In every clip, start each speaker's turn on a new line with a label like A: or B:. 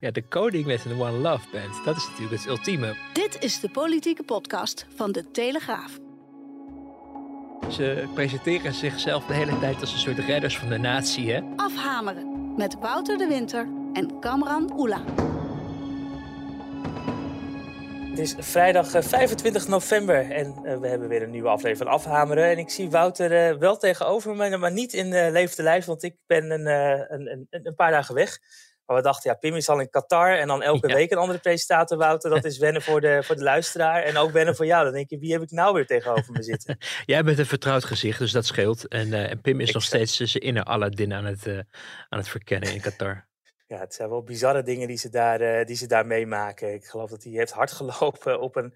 A: Ja, de koning met een One Love Band. Dat is natuurlijk het ultieme.
B: Dit is de politieke podcast van De Telegraaf.
A: Ze presenteren zichzelf de hele tijd als een soort redders van de natie, hè?
B: Afhameren met Wouter de Winter en Kamran Oela.
C: Het is vrijdag eh, 25 november en eh, we hebben weer een nieuwe aflevering van Afhameren. En ik zie Wouter eh, wel tegenover me, maar niet in uh, levende lijf, want ik ben een, een, een, een, paar dagen weg. Maar we dachten, ja, Pim is al in Qatar en dan elke ja. week een andere presentator, Wouter. Dat is wennen voor de, voor de luisteraar en ook wennen voor jou. Dan denk je, wie heb ik nou weer tegenover me zitten?
A: Jij bent een vertrouwd gezicht, dus dat scheelt. En, uh, en Pim is ik nog steeds zijn inner Aladdin aan het, uh, aan het verkennen in Qatar.
C: Ja, het zijn wel bizarre dingen die ze daar, uh, die ze daar meemaken. Ik geloof dat hij heeft hard gelopen op een,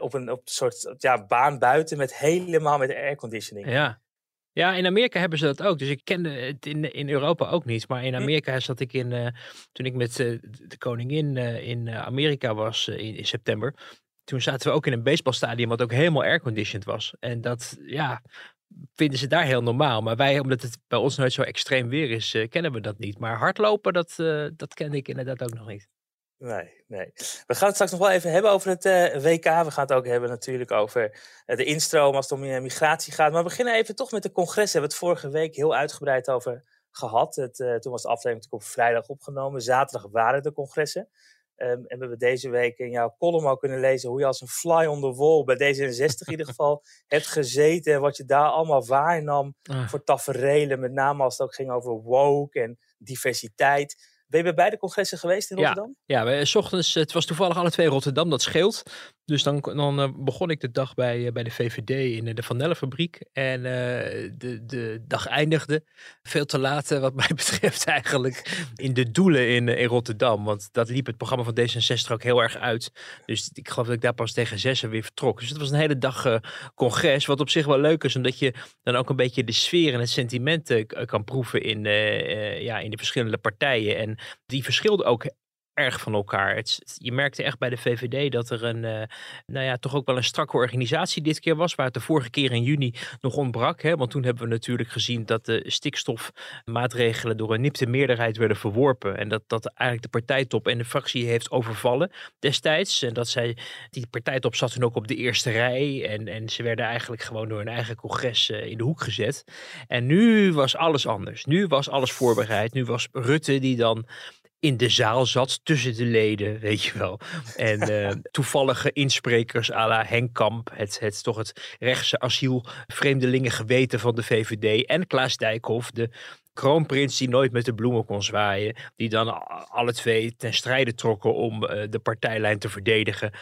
C: op een op een soort ja, baan buiten met helemaal met airconditioning.
A: Ja, ja, in Amerika hebben ze dat ook. Dus ik kende het in, in Europa ook niet. Maar in Amerika zat ik in, uh, toen ik met uh, de koningin uh, in Amerika was in, in, september. Toen zaten we ook in een baseballstadion wat ook helemaal airconditioned was. En dat, ja, vinden ze daar heel normaal. Maar wij, omdat het bij ons nooit zo extreem weer is, kennen we dat niet. Maar hardlopen, dat, dat kende ik inderdaad ook nog niet.
C: Nee, nee. We gaan het straks nog wel even hebben over het uh, WK. We gaan het ook hebben natuurlijk over uh, de instroom als het om uh, migratie gaat. Maar we beginnen even toch met de congres. We hebben het vorige week heel uitgebreid over gehad. Het, toen was de aflevering op vrijdag opgenomen. Zaterdag waren de congressen. Um, en we hebben deze week in jouw column ook kunnen lezen hoe je als een fly on the wall bij D66 in ieder geval hebt gezeten. En wat je daar allemaal waarnam ah. voor taferelen. Met name als het ook ging over woke en diversiteit. Ben je bij beide congressen geweest in Rotterdam?
A: Ja, ja s ochtends, het was toevallig alle twee Rotterdam, dat scheelt. Dus dan, dan uh, begon ik de dag bij, uh, bij de VVD in de Van Nellenfabriek. En uh, de, de dag eindigde veel te laat, wat mij betreft, eigenlijk in de doelen in, in Rotterdam. Want dat liep het programma van D66 ook heel erg uit. Dus ik geloof dat ik daar pas tegen zes weer vertrok. Dus het was een hele dag congres, wat op zich wel leuk is, omdat je dan ook een beetje de sfeer en het sentiment kan proeven in, ja, in de verschillende partijen. En die verschilden ook erg van elkaar. Je merkte echt bij de VVD dat er een, uh, nou ja, toch ook wel een strakke organisatie dit keer was, waar het de vorige keer in juni nog ontbrak. Hè? Want toen hebben we natuurlijk gezien dat de stikstofmaatregelen door een nipte meerderheid werden verworpen. En dat dat eigenlijk de partijtop en de fractie heeft overvallen destijds. En dat zij, die partijtop zat toen ook op de eerste rij. En, en ze werden eigenlijk gewoon door hun eigen congres uh, in de hoek gezet. En nu was alles anders. Nu was alles voorbereid. Nu was Rutte die dan in de zaal zat tussen de leden, weet je wel. En uh, toevallige insprekers à la Henk Kamp, het, het toch het rechtse asiel vreemdelingen geweten van de VVD en Klaas Dijkhoff, de kroonprins die nooit met de bloemen kon zwaaien, die dan alle twee ten strijde trokken om uh, de partijlijn te verdedigen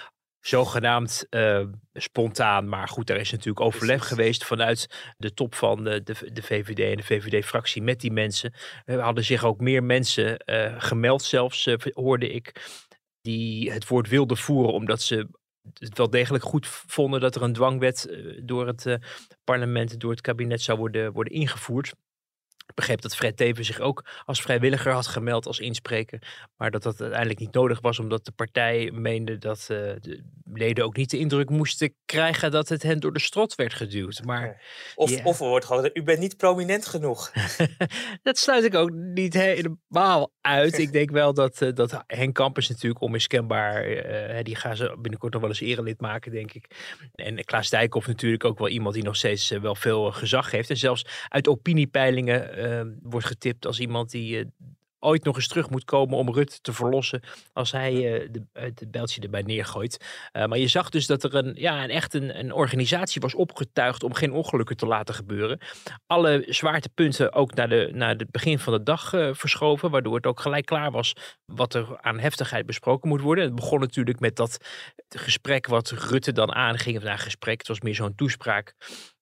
A: zogenaamd uh, spontaan. Maar goed, er is natuurlijk overleg geweest vanuit de top van de, de, de VVD en de VVD-fractie met die mensen. Er hadden zich ook meer mensen uh, gemeld, zelfs uh, hoorde ik, die het woord wilden voeren omdat ze het wel degelijk goed vonden dat er een dwangwet door het parlement, door het kabinet zou worden, worden ingevoerd. Ik begreep dat Fred Teven zich ook als vrijwilliger had gemeld als inspreker. Maar dat dat uiteindelijk niet nodig was, omdat de partij meende dat uh, de leden ook niet de indruk moesten krijgen dat het hen door de strot werd geduwd. Maar,
C: of, of er wordt gewoon, u bent niet prominent genoeg.
A: dat sluit ik ook niet helemaal uit. ik denk wel dat, uh, dat Henk Campus natuurlijk onmiskenbaar, uh, die gaan ze binnenkort nog wel eens erelid maken, denk ik. En Klaas Dijkhoff natuurlijk ook wel iemand die nog steeds wel veel gezag heeft. En zelfs uit opiniepeilingen uh, wordt getipt als iemand die uh, ooit nog eens terug moet komen om Rutte te verlossen als hij uh, de, het bijltje erbij neergooit. maar je zag dus dat er een, ja, een echt een, een organisatie was opgetuigd om geen ongelukken te laten gebeuren. Alle zwaartepunten ook naar, de, naar het begin van de dag verschoven, waardoor het ook gelijk klaar was wat er aan heftigheid besproken moet worden. Het begon natuurlijk met dat gesprek wat Rutte dan aanging, of nou, gesprek, het was meer zo'n toespraak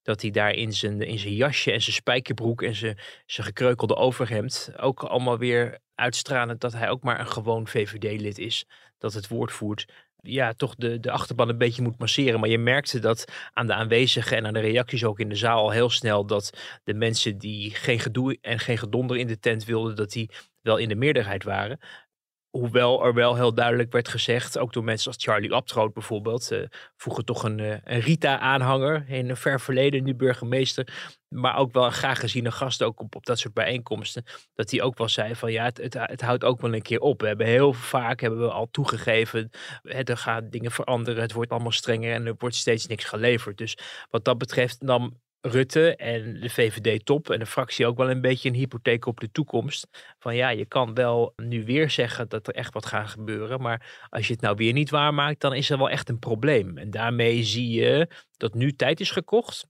A: dat hij daar in zijn, in zijn jasje en zijn spijkerbroek en zijn, zijn gekreukelde overhemd ook allemaal weer uitstralen dat hij ook maar een gewoon VVD-lid is. Dat het woord voert ja, toch de, de achterban een beetje moet masseren. Maar je merkte dat aan de aanwezigen en aan de reacties ook in de zaal al heel snel dat de mensen die geen gedoe en geen gedonder in de tent wilden, dat die wel in de meerderheid waren. Hoewel er wel heel duidelijk werd gezegd, ook door mensen als Charlie Abtroot bijvoorbeeld, uh, vroeger toch een, uh, een Rita-aanhanger in een ver verleden, nu burgemeester, maar ook wel een graag geziene gast ook op, op dat soort bijeenkomsten, dat hij ook wel zei van ja, het, het, het, houdt ook wel een keer op. We hebben heel vaak, hebben we al toegegeven, het, er gaan dingen veranderen, het wordt allemaal strenger en er wordt steeds niks geleverd. Dus wat dat betreft nam Rutte en de VVD-top en de fractie ook wel een beetje een hypotheek op de toekomst. Van ja, je kan wel nu weer zeggen dat er echt wat gaat gebeuren. Maar als je het nou weer niet waarmaakt, dan is er wel echt een probleem. En daarmee zie je dat nu tijd is gekocht.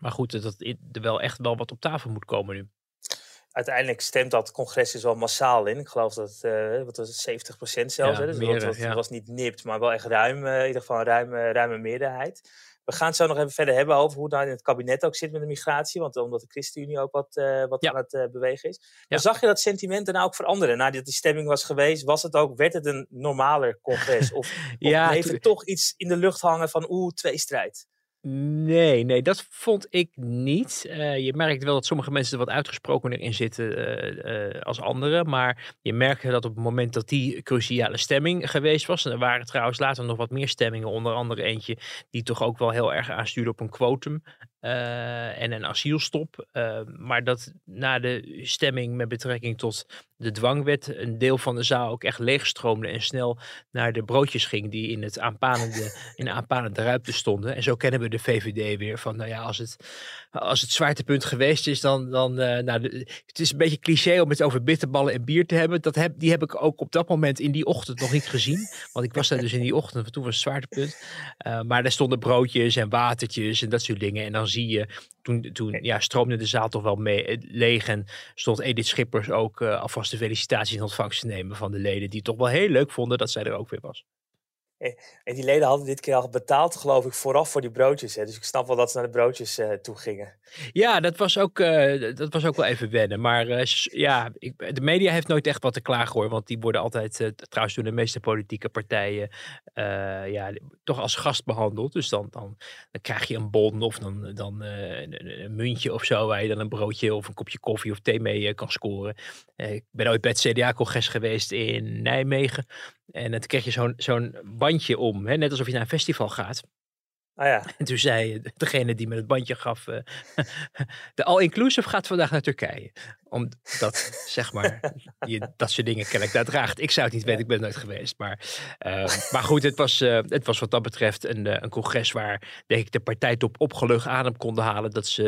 A: Maar goed, dat er wel echt wel wat op tafel moet komen nu.
C: Uiteindelijk stemt dat congres dus wel massaal in. Ik geloof dat uh, wat was het, 70% zelfs. Ja, hè? Dus meer, dat, was niet nipt, maar wel echt ruim, uh, in ieder geval een ruime, ruime meerderheid. We gaan het zo nog even verder hebben over hoe het nou in het kabinet ook zit met de migratie. Want omdat de ChristenUnie ook wat, uh, wat aan het uh, bewegen is. Maar zag je dat sentiment daarna ook veranderen? Nadat die stemming was geweest, was het ook, werd het een normaler congres? Of, of ja, bleef er toch iets in de lucht hangen van oeh, tweestrijd?
A: Nee, nee, dat vond ik niet. Uh, je merkt wel dat sommige mensen er wat uitgesprokener in zitten uh, als anderen. Maar je merkte dat op het moment dat die cruciale stemming geweest was. Er waren trouwens later nog wat meer stemmingen. Onder andere eentje die toch ook wel heel erg aanstuurde op een quotum. En een asielstop. maar dat na de stemming met betrekking tot de dwangwet een deel van de zaal ook echt leegstroomde en snel naar de broodjes ging die in, het aanpanende, in de aanpanende ruimte stonden. En zo kennen we de VVD weer van, nou ja, als het, als het zwaartepunt geweest is, dan, dan uh, nou, het is een beetje cliché om het over bitterballen en bier te hebben. Dat heb, die heb ik ook op dat moment in die ochtend nog niet gezien, want ik was daar dus in die ochtend, toen was het zwaartepunt. Uh, maar daar stonden broodjes en watertjes en dat soort dingen. En dan zie je, toen, toen ja, stroomde de zaal toch wel mee, eh, leeg en stond Edith Schippers ook uh, alvast de felicitaties in ontvangst te nemen van de leden. Die toch wel heel leuk vonden dat zij er ook weer was.
C: En die leden hadden dit keer al betaald, geloof ik, vooraf voor die broodjes. Hè? Dus ik snap wel dat ze naar de broodjes uh, toe gingen.
A: Ja, dat was ook, uh, dat was ook wel even wennen. Maar ja, ik, de media heeft nooit echt wat te klagen hoor. Want die worden altijd, trouwens door de meeste politieke partijen, ja, toch als gast behandeld. Dus dan, dan, dan krijg je een bon of dan, dan een, een, muntje of zo. Waar je dan een broodje of een kopje koffie of thee mee kan scoren. ik ben ooit bij het CDA-congres geweest in Nijmegen. En dan kreeg je zo'n zo'n bandje om, hè? net alsof je naar een festival gaat.
C: Ah ja.
A: En toen zei degene die me het bandje gaf, uh, de all-inclusive gaat vandaag naar Turkije. Omdat, zeg maar, je dat soort dingen kennelijk daar draagt. Ik zou het niet weten, ik ben nooit geweest. Maar, uh, maar goed, het was, uh, het was wat dat betreft een, een congres waar, denk ik, de partijtop opgelucht adem konden halen. Dat ze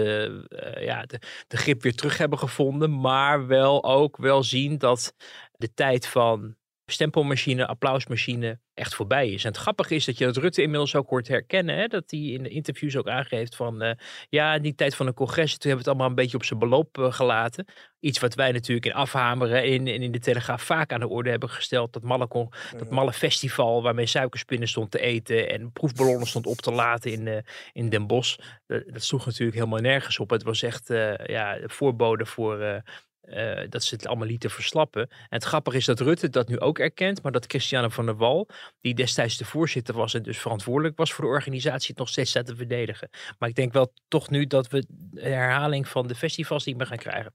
A: ja, de, de grip weer terug hebben gevonden. Maar wel ook wel zien dat de tijd van stempelmachine, applausmachine echt voorbij is. En het grappige is dat je dat Rutte inmiddels ook hoort herkennen. Hè? Dat hij in de interviews ook aangeeft van... Uh, ja, in die tijd van een congres, toen hebben we het allemaal een beetje op zijn beloop uh, gelaten. Iets wat wij natuurlijk in afhameren en in, in de Telegraaf vaak aan de orde hebben gesteld. Dat malle, dat malle festival waarmee suikerspinnen stond te eten... en proefballonnen stond op te laten in, uh, in Den Bosch. Dat, dat sloeg natuurlijk helemaal nergens op. Het was echt ja, voorbode voor uh, dat ze het allemaal lieten verslappen. En het grappige is dat Rutte dat nu ook erkent, maar dat Christiane van der Wal, die destijds de voorzitter was en dus verantwoordelijk was voor de organisatie, het nog steeds staat te verdedigen. Maar ik denk wel toch nu dat we de herhaling van de festivals niet meer gaan krijgen.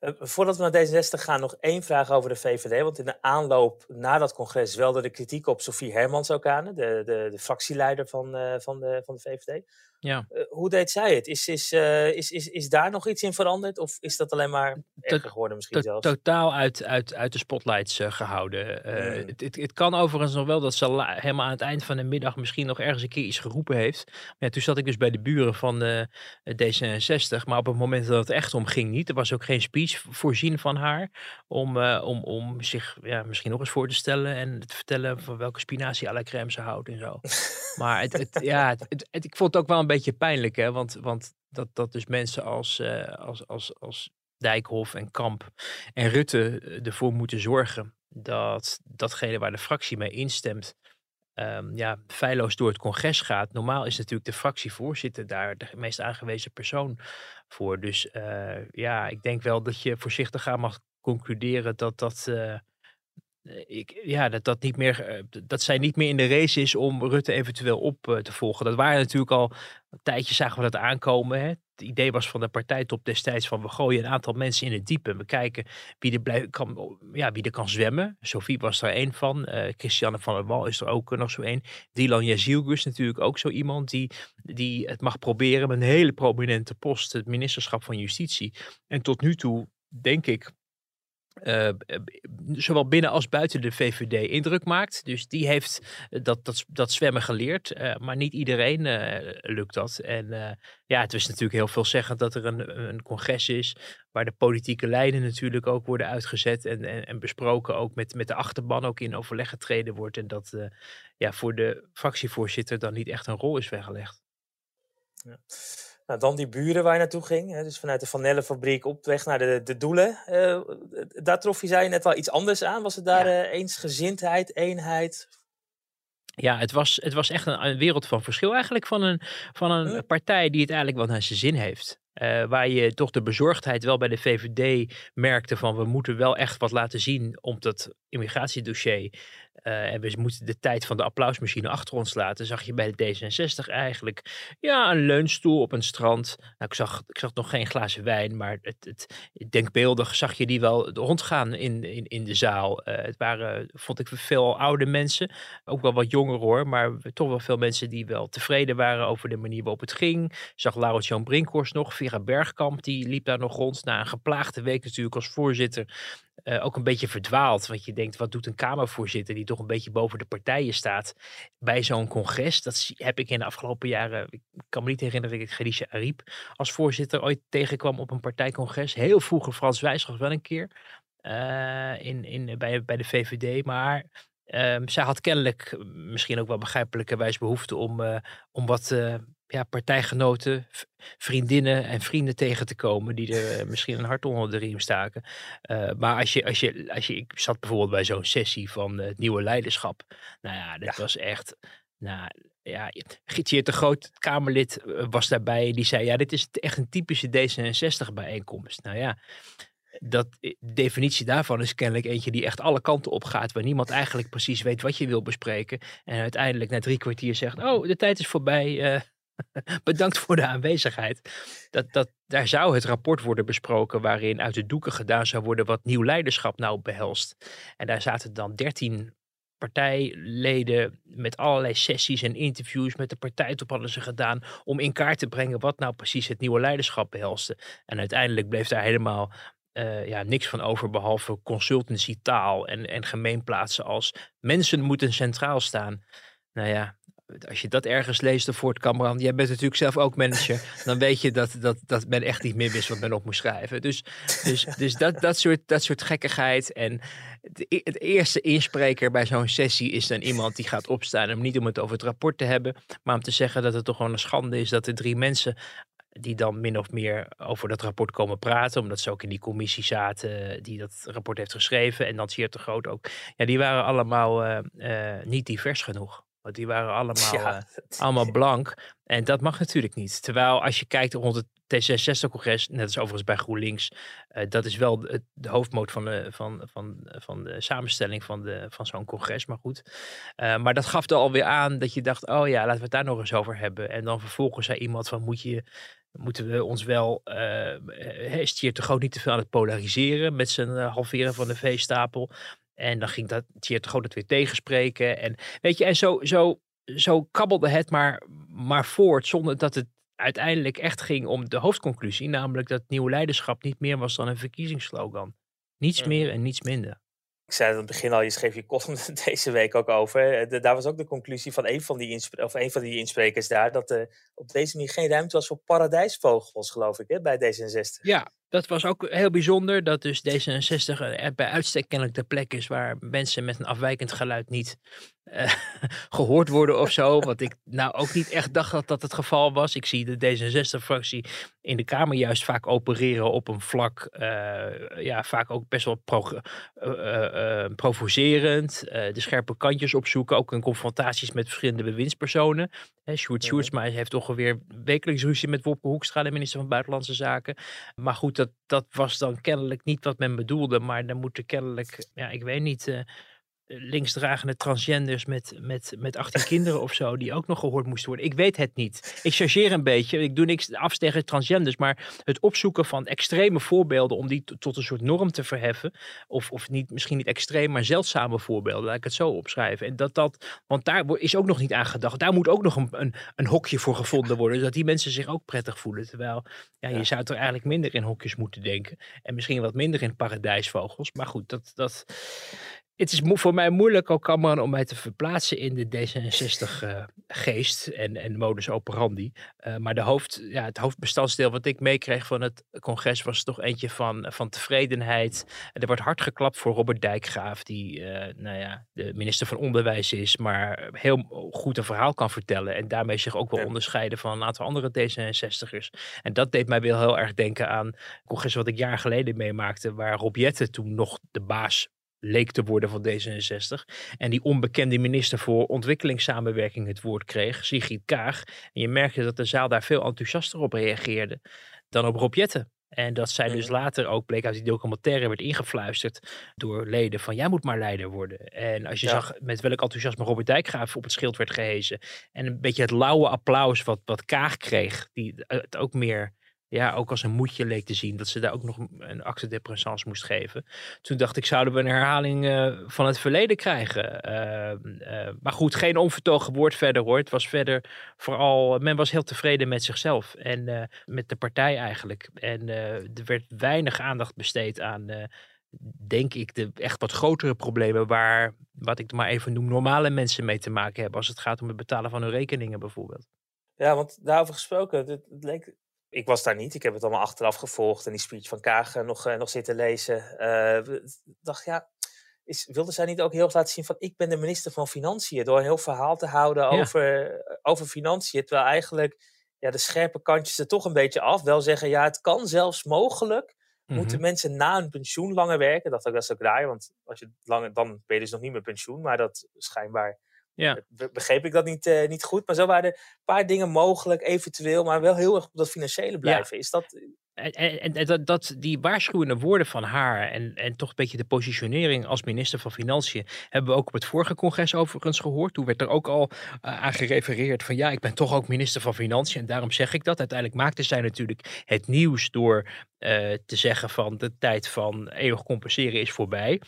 C: Uh, voordat we naar D66 gaan, nog één vraag over de VVD. Want in de aanloop na dat congres welde de kritiek op Sofie Hermans ook aan, de, de, de fractieleider van, uh, van, de, van de VVD.
A: Ja.
C: Uh, hoe deed zij het? Is, is, uh, is, is, is daar nog iets in veranderd? Of is dat alleen maar erger geworden misschien zelfs?
A: Totaal uit, uit, uit de spotlights uh, gehouden. Mm. het, het, het, kan overigens nog wel dat ze helemaal aan het eind van de middag misschien nog ergens een keer iets geroepen heeft. Maar ja, toen zat ik dus bij de buren van D66. Maar op het moment dat het echt om ging niet. Er was ook geen speech voorzien van haar. Om, om, om zich ja, misschien nog eens voor te stellen. En te vertellen van welke spinazie à la crème ze houdt en zo. maar het, het, ja, het, ik vond het ook wel een beetje pijnlijk, hè? Want, want dat, dat dus mensen als, uh, als, als, als Dijkhoff en Kamp en Rutte eh, ervoor moeten zorgen dat datgene waar de fractie mee instemt, um, ja, feilloos door het congres gaat. Normaal is natuurlijk de fractievoorzitter daar de meest aangewezen persoon voor. Dus uh, ja, ik denk wel dat je voorzichtig aan mag concluderen dat dat. Ik, ja, dat, dat, niet meer, dat zij niet meer in de race is om Rutte eventueel op te volgen. Dat waren natuurlijk al een tijdje zagen we dat aankomen. Hè? het idee was van de partijtop destijds van we gooien een aantal mensen in het diepe. We kijken wie er, blijf, kan, ja, wie er kan zwemmen. Sophie was er één van. Christiane van der Wal is er ook nog zo één. Dylan Jazielgus natuurlijk ook zo iemand die, die het mag proberen met een hele prominente post. Het ministerschap van Justitie. En tot nu toe denk ik uh, zowel binnen als buiten de VVD indruk maakt. Dus die heeft dat, dat, dat zwemmen geleerd. Maar niet iedereen lukt dat. En ja, het is natuurlijk heel veel zeggen dat er een, een congres is. Waar de politieke lijnen natuurlijk ook worden uitgezet. En, en, en besproken ook met, met de achterban ook in overleg getreden wordt. En dat ja, voor de fractievoorzitter dan niet echt een rol is weggelegd.
C: Ja. Nou, dan die buren waar je naartoe ging. Hè, dus vanuit de Van fabriek op weg naar de, de doelen. Uh, daar trof je, zei net wel iets anders aan. Was het daar ja. uh, eensgezindheid, eenheid?
A: Ja, het was, het was echt een, een, wereld van verschil eigenlijk van een, van een partij die het eigenlijk wel naar zijn zin heeft. Uh, waar je toch de bezorgdheid wel bij de VVD merkte van we moeten wel echt wat laten zien om dat immigratiedossier uh, en we moeten de tijd van de applausmachine achter ons laten, zag je bij de D66 eigenlijk ja, een leunstoel op een strand. Nou, ik, zag, ik zag nog geen glazen wijn, maar het, het, denkbeeldig zag je die wel rondgaan in, in, in de zaal. Uh, het waren, vond ik, veel oude mensen, ook wel wat jonger hoor, maar toch wel veel mensen die wel tevreden waren over de manier waarop het ging. Ik zag Laurent Jan Brinkhorst nog, Vera Bergkamp, die liep daar nog rond na een geplaagde week natuurlijk als voorzitter uh, ook een beetje verdwaald. Want je denkt, wat doet een Kamervoorzitter die toch een beetje boven de partijen staat bij zo'n congres? Dat heb ik in de afgelopen jaren, ik kan me niet herinneren dat ik Khadija Ariep als voorzitter ooit tegenkwam op een partijcongres. Heel vroeger Frans Wijsgers wel een keer uh, in, in, bij, bij de VVD. Maar um, zij had kennelijk misschien ook wel begrijpelijkerwijs behoefte om, uh, om wat ja, partijgenoten, vriendinnen en vrienden tegen te komen die er eh, misschien een hart onder de riem staken. Uh, maar als je, als je, als je, ik zat bijvoorbeeld bij zo'n sessie van het nieuwe leiderschap. Nou ja, dat was echt, nou ja, Gietje de Groot, Kamerlid, eh, was daarbij. Die zei, ja, dit is echt een typische D66 bijeenkomst. Nou ja, dat, de definitie daarvan is kennelijk eentje die echt alle kanten op gaat. Waar niemand eigenlijk precies weet wat je wil bespreken. En uiteindelijk na drie kwartier zegt, oh, de tijd is voorbij. Uh, Bedankt voor de aanwezigheid. Dat, dat, daar zou het rapport worden besproken waarin uit de doeken gedaan zou worden wat nieuw leiderschap nou behelst. En daar zaten dan dertien partijleden met allerlei sessies en interviews met de partijtop hadden ze gedaan om in kaart te brengen wat nou precies het nieuwe leiderschap behelste. En uiteindelijk bleef daar helemaal uh, ja, niks van over behalve consultancy taal en, en gemeenplaatsen als mensen moeten centraal staan. Nou ja, als je dat ergens leest voor het Cameron, jij bent natuurlijk zelf ook manager, dan weet je dat, dat, dat men echt niet meer wist wat men op moest schrijven. Dus, dus, dus dat, dat, soort, dat soort gekkigheid. En het, e-, het eerste inspreker bij zo'n sessie is dan iemand die gaat opstaan, om niet om het over het rapport te hebben, maar om te zeggen dat het toch gewoon een schande is dat er drie mensen die dan min of meer over dat rapport komen praten, omdat ze ook in die commissie zaten die dat rapport heeft geschreven en dan zeer te groot ook. Ja, die waren allemaal uh, uh, niet divers genoeg. Want die waren allemaal, ja, uh, allemaal blank. En dat mag natuurlijk niet. Terwijl als je kijkt rond het T66-congres, net als overigens bij GroenLinks, uh, dat is wel de, de hoofdmoot van de, van, van, van de samenstelling van, de, van zo'n congres. Maar goed. Uh, maar dat gaf er alweer aan dat je dacht, oh ja, laten we het daar nog eens over hebben. En dan vervolgens zei iemand van, moet je moeten we ons wel, uh, hier te groot niet te veel aan het polariseren met zijn halveren van de veestapel. En dan ging dat Groot het weer tegenspreken. En, weet je, en zo, zo, zo kabbelde het maar, maar voort zonder dat het uiteindelijk echt ging om de hoofdconclusie. Namelijk dat nieuw leiderschap niet meer was dan een verkiezingsslogan. Niets mhm. meer en niets minder.
C: Ik zei het aan het begin al, je schreef je column deze week ook over. De, daar was ook de conclusie van een van die, of een van die insprekers daar. Dat er op deze manier geen ruimte was voor paradijsvogels, geloof ik, hè, bij D66.
A: Ja, dat was ook heel bijzonder. Dat dus D66 bij uitstek kennelijk de plek is waar mensen met een afwijkend geluid niet eh, gehoord worden of zo. Wat ik nou ook niet echt dacht dat dat het geval was. Ik zie de D66-fractie in de Kamer juist vaak opereren op een vlak. eh, ja, vaak ook best wel pro- eh, eh, provocerend. de scherpe kantjes opzoeken. Ook in confrontaties met verschillende bewindspersonen. Hè, Sjoerd. Sjoerdsma heeft ongeveer wekelijks ruzie met Wopke Hoekstra, de minister van Buitenlandse Zaken. Maar goed, dat, dat was dan kennelijk niet wat men bedoelde. Maar dan moeten kennelijk, ja, ik weet niet, linksdragende transgenders met, met, met 18 kinderen of zo, die ook nog gehoord moesten worden. Ik weet het niet. Ik chargeer een beetje. Ik doe niks af tegen transgenders, maar het opzoeken van extreme voorbeelden om die tot een soort norm te verheffen, of, of niet, misschien niet extreem, maar zeldzame voorbeelden, laat ik het zo opschrijven. En dat dat, want daar is ook nog niet aan gedacht. Daar moet ook nog een, een, een hokje voor gevonden worden, zodat die mensen zich ook prettig voelen. Terwijl, ja,
C: Ja.
A: je zou er eigenlijk minder in hokjes moeten denken. En misschien wat minder in paradijsvogels. Maar goed, dat, dat, het is voor mij moeilijk ook allemaal om mij te verplaatsen in de D66-geest en, en modus operandi. Eh, maar de hoofd, ja, het hoofdbestanddeel wat ik meekreeg van het congres was toch eentje van, van tevredenheid. Er wordt hard geklapt voor Robert Dijkgraaf, die eh, nou ja, de minister van Onderwijs is, maar heel goed een verhaal kan vertellen. En daarmee zich ook wel
C: Ja.
A: onderscheiden van een aantal andere D66'ers. En dat deed mij wel heel erg denken aan het congres wat ik jaar geleden meemaakte, waar Rob Jetten toen nog de baas leek te worden van D66. En die onbekende minister voor ontwikkelingssamenwerking het woord kreeg, Sigrid Kaag. En je merkte dat de zaal daar veel enthousiaster op reageerde dan op Rob Jetten. En dat zij dus
C: Mhm.
A: later ook bleek uit die documentaire werd ingefluisterd door leden van jij moet maar leider worden. En als je
C: Ja.
A: zag met welk enthousiasme Robert Dijkgraaf op het schild werd gehezen. En een beetje het lauwe applaus wat, wat Kaag kreeg. Die het ook meer ja, ook als een moedje leek te zien. Dat ze daar ook nog een acte de moest geven. Toen dacht ik, zouden we een herhaling eh, van het verleden krijgen? Eh, eh, maar goed, geen onvertogen woord verder hoor. Het was verder vooral, men was heel tevreden met zichzelf. En met de partij eigenlijk. En er werd weinig aandacht besteed aan... denk ik, de echt wat grotere problemen waar, wat ik maar even noem, normale mensen mee te maken hebben. Als het gaat om het betalen van hun rekeningen bijvoorbeeld.
C: Ja, want daarover gesproken, het, het leek, ik was daar niet. Ik heb het allemaal achteraf gevolgd en die speech van Kaag eh, nog, eh, nog zitten lezen. Eh, we- dacht, ja, is, wilde zij niet ook heel erg laten zien van ik ben de minister van Financiën. Door een heel verhaal te houden
A: Ja.
C: over, over financiën. Terwijl eigenlijk ja, de scherpe kantjes er toch een beetje af. Wel zeggen, ja, het kan zelfs mogelijk. Moeten
A: Mhm.
C: mensen na een pensioen langer werken? Dat, dat is ook raar, want als je langer, dan ben je dus nog niet meer pensioen. Maar dat schijnbaar
A: Ja.
C: be- begreep ik dat niet, eh, niet goed. Maar zo waren er een paar dingen mogelijk, eventueel, maar wel heel erg op dat financiële blijven. Is dat,
A: En, en, en dat, dat, die waarschuwende woorden van haar en, en toch een beetje de positionering als minister van Financiën hebben we ook op het vorige congres overigens gehoord. Toen werd er ook al eh, aan gerefereerd van ja, ik ben toch ook minister van Financiën en daarom zeg ik dat. Uiteindelijk maakte zij natuurlijk het nieuws door eh, te zeggen van de tijd van eeuwig compenseren is voorbij.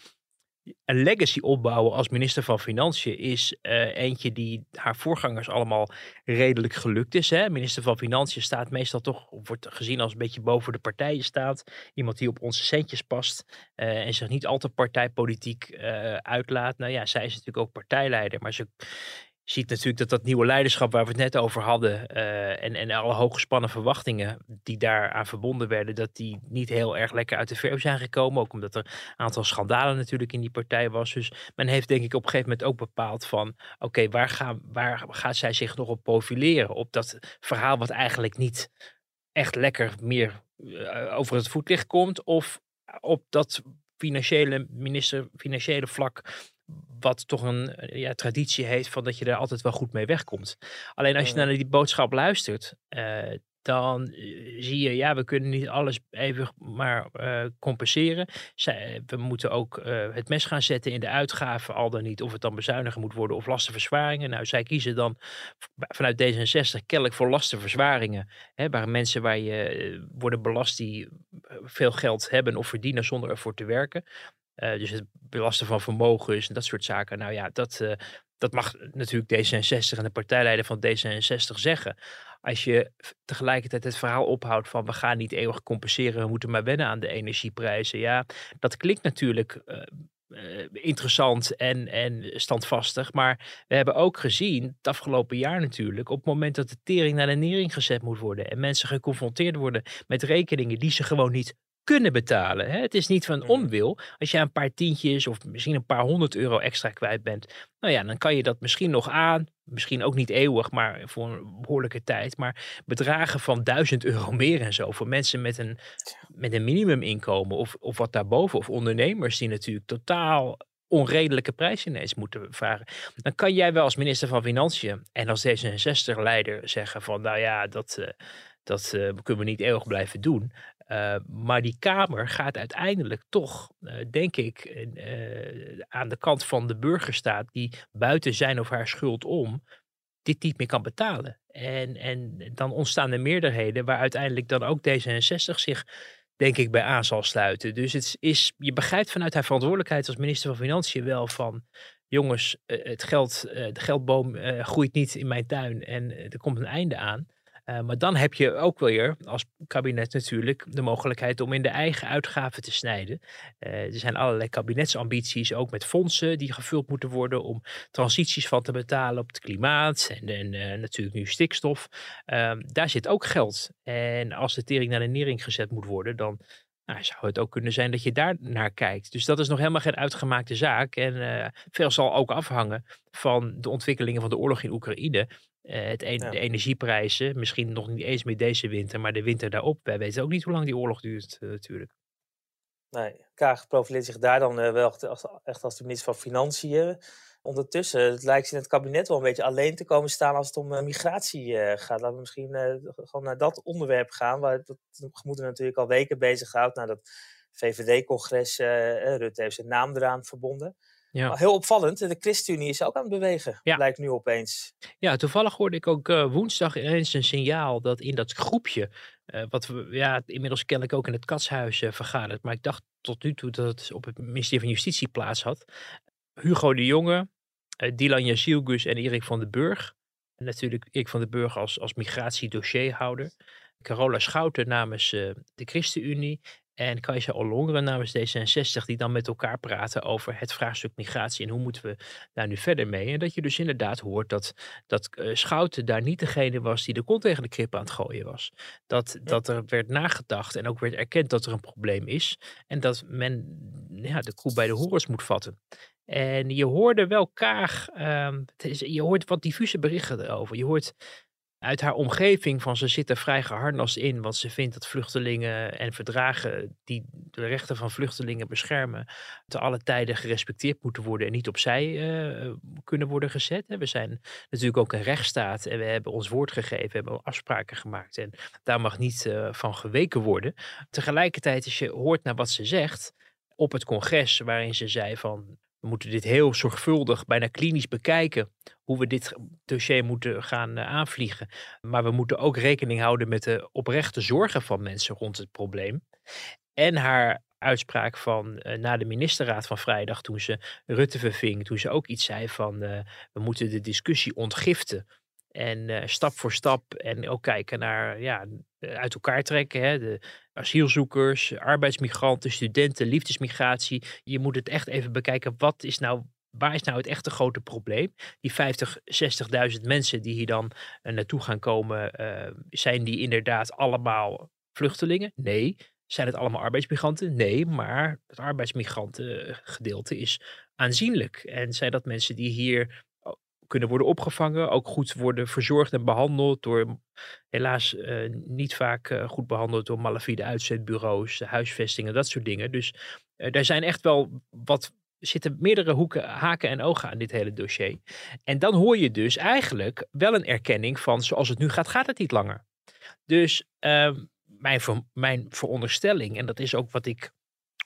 A: Een legacy opbouwen als minister van Financiën is eh, eentje die haar voorgangers allemaal redelijk gelukt is. Hè? Minister van Financiën staat meestal toch, wordt gezien als een beetje boven de partijen staat. Iemand die op onze centjes past eh, en zich niet al te partijpolitiek eh, uitlaat. Nou ja, zij is natuurlijk ook partijleider, maar ze ziet natuurlijk dat dat nieuwe leiderschap waar we het net over hadden eh, en, en alle hooggespannen verwachtingen die daaraan verbonden werden, dat die niet heel erg lekker uit de verf zijn gekomen. Ook omdat er een aantal schandalen natuurlijk in die partij was. Dus men heeft denk ik op een gegeven moment ook bepaald van oké, waar, gaan, waar gaat zij zich nog op profileren? Op dat verhaal wat eigenlijk niet echt lekker meer eh, over het voetlicht komt of op dat financiële minister, financiële vlak wat toch een eh, ja, traditie heeft van dat je er altijd wel goed mee wegkomt. Alleen als je naar die boodschap luistert, eh, dan eh, zie je, ja, we kunnen niet alles even maar compenseren. Zij, we moeten ook het mes gaan zetten in de uitgaven, al dan niet of het dan bezuinigen moet worden of lastenverzwaringen. Nou, zij kiezen dan vanuit D66 kennelijk voor lastenverzwaringen. Hè, waar mensen waar je worden belast die veel geld hebben of verdienen zonder ervoor te werken. Eh, dus het belasten van vermogens en dat soort zaken. Nou ja, dat, eh, dat mag natuurlijk D66 en de partijleider van D66 zeggen. Als je tegelijkertijd het verhaal ophoudt van we gaan niet eeuwig compenseren, we moeten maar wennen aan de energieprijzen. Ja, dat klinkt natuurlijk eh, interessant en, en standvastig. Maar we hebben ook gezien, het afgelopen jaar natuurlijk, op het moment dat de tering naar de nering gezet moet worden en mensen geconfronteerd worden met rekeningen die ze gewoon niet kunnen betalen. Hè? Het is niet van
C: Mhm.
A: onwil. Als je een paar tientjes of misschien een paar honderd euro extra kwijt bent, nou ja, dan kan je dat misschien nog aan. Misschien ook niet eeuwig, maar voor een behoorlijke tijd. Maar bedragen van 1000 euro meer en zo voor mensen met een, met een minimuminkomen of, of wat daarboven, of ondernemers die natuurlijk totaal onredelijke prijzen ineens moeten vragen. Dan kan jij wel als minister van Financiën en als D66-leider zeggen van nou ja, dat, eh, dat eh, kunnen we niet eeuwig blijven doen. Uh, maar die Kamer gaat uiteindelijk toch, uh, denk ik, uh, aan de kant van de burgerstaat die buiten zijn of haar schuld om, dit niet meer kan betalen. En, en dan ontstaan er meerderheden waar uiteindelijk dan ook D66 zich, denk ik, bij aan zal sluiten. Dus het is, je begrijpt vanuit haar verantwoordelijkheid als minister van Financiën wel van, jongens, het geld, de geldboom groeit niet in mijn tuin en er komt een einde aan. Uh, maar dan heb je ook weer als kabinet natuurlijk de mogelijkheid om in de eigen uitgaven te snijden. Uh, er zijn allerlei kabinetsambities, ook met fondsen die gevuld moeten worden om transities van te betalen op het klimaat en, uh, natuurlijk nu stikstof. Ehm, daar zit ook geld. En als de tering naar de nering gezet moet worden, dan nou, zou het ook kunnen zijn dat je daar naar kijkt. Dus dat is nog helemaal geen uitgemaakte zaak. En veel zal ook afhangen van de ontwikkelingen van de oorlog in Oekraïne. Uh, het en ja. De energieprijzen, misschien nog niet eens meer deze winter, maar de winter daarop. Wij weten ook niet hoe lang die oorlog duurt, uh, natuurlijk.
C: Nee, Kaag profileert zich daar dan uh, wel echt, echt als de minister van Financiën. Ondertussen het lijkt ze in het kabinet wel een beetje alleen te komen staan als het om migratie gaat. Laten we misschien gewoon naar dat onderwerp gaan, waar het gemoeden natuurlijk al weken bezighoudt. Na dat VVD-congres, Rutte heeft zijn naam eraan verbonden. Ja. Maar heel opvallend, de ChristenUnie is ook aan het bewegen, ja. lijkt nu opeens.
A: Ja, toevallig hoorde ik ook uh, woensdag ineens een signaal dat in dat groepje, uh, wat we ja, inmiddels kennelijk ook in het Katshuis uh, vergaderd, maar ik dacht tot nu toe dat het op het ministerie van Justitie plaats had. Hugo de Jonge, Dylan Jazielgus en Erik van den Burg. En natuurlijk Erik van den Burg als, als migratiedossierhouder. Carola Schouten namens de ChristenUnie en Kajsa Ollongren namens D66, die dan met elkaar praten over het vraagstuk migratie en hoe moeten we daar nu verder mee. En dat je dus inderdaad hoort dat, dat uh, Schouten daar niet degene was die de kont tegen de krip aan het gooien was. Dat, ja. dat er werd nagedacht en ook werd erkend dat er een probleem is. En dat men ja, de koe bij de horens moet vatten. En je hoorde wel Kaag, um, is, je hoort wat diffuse berichten erover. Je hoort uit haar omgeving van ze zit er vrij geharnast in, want ze vindt dat vluchtelingen en verdragen die de rechten van vluchtelingen beschermen, te alle tijden gerespecteerd moeten worden en niet opzij uh, kunnen worden gezet. We zijn natuurlijk ook een rechtsstaat en we hebben ons woord gegeven, hebben afspraken gemaakt en daar mag niet uh, van geweken worden. Tegelijkertijd, als je hoort naar wat ze zegt op het congres, waarin ze zei van we moeten dit heel zorgvuldig, bijna klinisch bekijken. Hoe we dit dossier moeten gaan uh, aanvliegen. Maar we moeten ook rekening houden met de oprechte zorgen van mensen rond het probleem. En haar uitspraak van uh, na de ministerraad van vrijdag, toen ze Rutte verving, toen ze ook iets zei van uh, we moeten de discussie ontgiften. En stap voor stap en ook kijken naar ja, uit elkaar trekken. Hè, de asielzoekers, arbeidsmigranten, studenten, liefdesmigratie. Je moet het echt even bekijken. Wat is nou, waar is nou het echte grote probleem? Die 50, 60.000 mensen die hier dan uh, naartoe gaan komen, uh, zijn die inderdaad allemaal vluchtelingen? Nee. Zijn het allemaal arbeidsmigranten? Nee, maar het arbeidsmigrantengedeelte is aanzienlijk. En zijn dat mensen die hier kunnen worden opgevangen, ook goed worden verzorgd en behandeld door helaas uh, niet vaak uh, goed behandeld door malafide uitzetbureaus, huisvestingen, dat soort dingen. Dus uh, daar zijn echt wel wat zitten meerdere hoeken, haken en ogen aan dit hele dossier. En dan hoor je dus eigenlijk wel een erkenning van zoals het nu gaat, gaat het niet langer. Dus ehm, mijn, ver, mijn veronderstelling, en dat is ook wat ik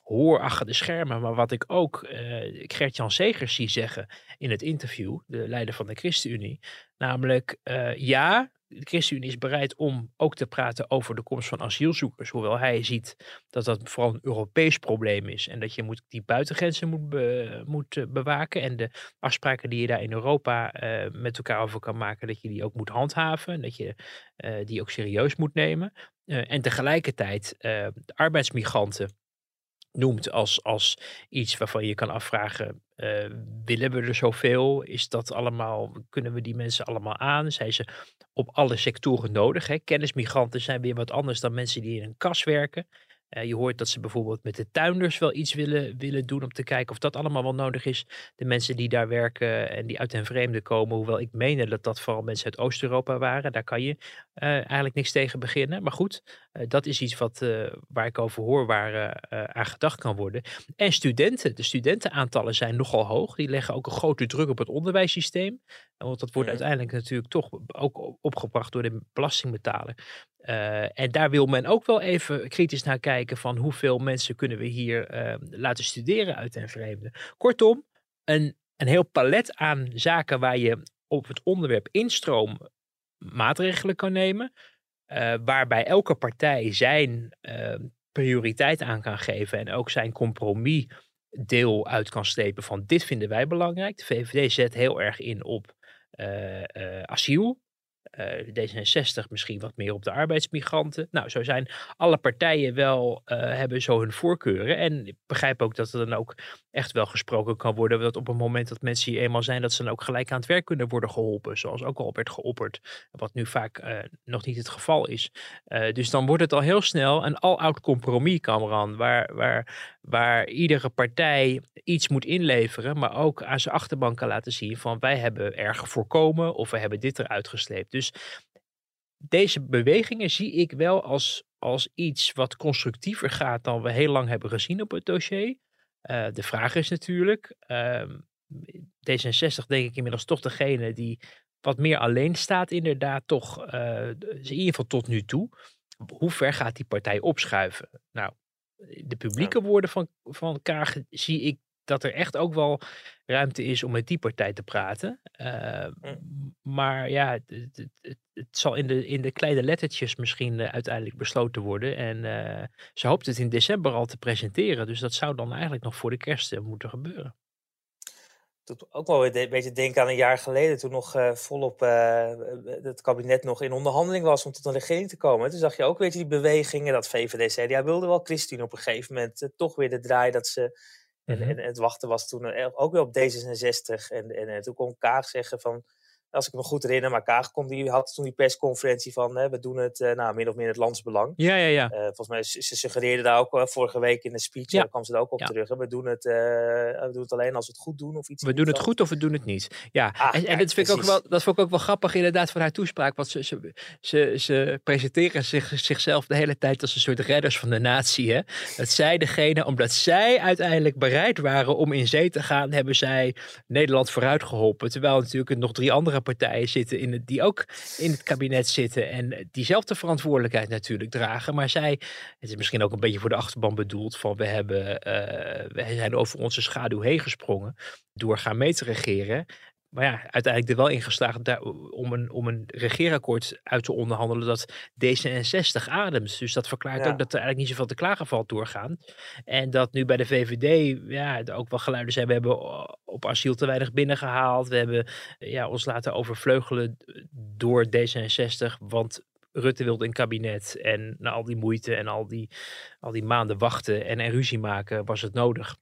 A: hoor achter de schermen, maar wat ik ook uh, Gert-Jan Segers zie zeggen in het interview, de leider van de ChristenUnie, namelijk uh, ja, de ChristenUnie is bereid om ook te praten over de komst van asielzoekers, hoewel hij ziet dat dat vooral een Europees probleem is en dat je moet, die buitengrenzen moet, moet bewaken en de afspraken die je daar in Europa met elkaar over kan maken, dat je die ook moet handhaven en dat je die ook serieus moet nemen. en tegelijkertijd de arbeidsmigranten noemt als, als iets waarvan je kan afvragen, uh, willen we er zoveel? Is dat allemaal, kunnen we die mensen allemaal aan? Zijn ze op alle sectoren nodig? Hè? Kennismigranten zijn weer wat anders dan mensen die in een kas werken. Eh, je hoort dat ze bijvoorbeeld met de tuinders wel iets willen, willen doen om te kijken of dat allemaal wel nodig is. De mensen die daar werken en die uit den vreemde komen, hoewel ik meen dat dat vooral mensen uit Oost-Europa waren, daar kan je eigenlijk niks tegen beginnen. Maar goed, dat is iets wat, waar ik over hoor, waar aan gedacht kan worden. En studenten, de studentenaantallen zijn nogal hoog. Die leggen ook een grote druk op het onderwijssysteem. Want dat wordt uiteindelijk natuurlijk toch ook opgebracht door de belastingbetaler. Uh, en daar wil men ook wel even kritisch naar kijken van hoeveel mensen kunnen we hier uh, laten studeren uit den vreemde. Kortom, een, een heel palet aan zaken waar je op het onderwerp instroom maatregelen kan nemen. Uh, waarbij elke partij zijn ehm, prioriteit aan kan geven en ook zijn compromis deel uit kan slepen van dit vinden wij belangrijk. De VVD zet heel erg in op asiel. Uh, D66 misschien wat meer op de arbeidsmigranten. Nou, zo zijn alle partijen wel, uh, hebben zo hun voorkeuren. En ik begrijp ook dat er dan ook echt wel gesproken kan worden. Dat op het moment dat mensen hier eenmaal zijn, dat ze dan ook gelijk aan het werk kunnen worden geholpen. Zoals ook al werd geopperd. Wat nu vaak uh, nog niet het geval is. dus dan wordt het al heel snel een al-oud compromis, Cameron. Waar, waar, waar iedere partij iets moet inleveren. Maar ook aan zijn achterban kan laten zien van wij hebben erg voorkomen. Of we hebben dit eruit gesleept. Dus deze bewegingen zie ik wel als, als iets wat constructiever gaat dan we heel lang hebben gezien op het dossier. Uh, de vraag is natuurlijk, uh, D66 denk ik inmiddels toch degene die wat meer alleen staat inderdaad toch, uh, in ieder geval tot nu toe. Hoe ver gaat die partij opschuiven? Nou, de publieke woorden van, van Kaag zie ik dat er echt ook wel ruimte is om met die partij te praten. Uh, maar ja, het, het, het, zal in de, in de kleine lettertjes misschien uh, uiteindelijk besloten worden. En uh, ze hoopt het in december al te presenteren. Dus dat zou dan eigenlijk nog voor de kerst moeten gebeuren.
C: Doet ook wel een beetje denken aan een jaar geleden, toen nog volop het kabinet nog in onderhandeling was om tot een regering te komen. Toen zag je ook weer die bewegingen, dat VVD zei, ja, wilde wel Christine op een gegeven moment toch weer de draai dat ze en, mhm. en, het wachten was toen ook weer op D66. En, en, en toen kon Kaag zeggen van, als ik me goed herinner, maar Kaag kon die, had toen die persconferentie van hè, we doen het uh, nou, min of meer het landsbelang.
A: Ja, ja, ja.
C: Uh, volgens mij, ze, suggereerde daar ook uh, vorige week in de speech, ja. kwam ze er ook op ja. terug. Hè. We, doen het, we doen het alleen als we het goed doen of iets.
A: We doen het goed of we doen het niet. Ja, ah, en, en dat, vind ik ook wel, dat vond ik ook wel grappig inderdaad van haar toespraak. Want ze, ze, ze, ze presenteren zich, zichzelf de hele tijd als een soort redders van de natie. Hè? Dat zij degene, omdat zij uiteindelijk bereid waren om in zee te gaan, hebben zij Nederland vooruit geholpen. Terwijl natuurlijk nog drie andere partijen zitten in het, die ook in het kabinet zitten en diezelfde verantwoordelijkheid natuurlijk dragen. Maar zij, het is misschien ook een beetje voor de achterban bedoeld van we hebben, uh, zijn over onze schaduw heen gesprongen door gaan mee te regeren maar ja, uiteindelijk er wel in geslaagd om, een, om een regeerakkoord uit te onderhandelen dat D66 ademt. Dus dat verklaart ook dat er eigenlijk niet zoveel te klagen valt doorgaan. En dat nu bij de VVD ja, er ook wel geluiden zijn. We hebben op asiel te weinig binnengehaald. We hebben ja, ons laten overvleugelen door D66, want Rutte wilde een kabinet. En na al die moeite en al die, al die maanden wachten en, en ruzie maken was het nodig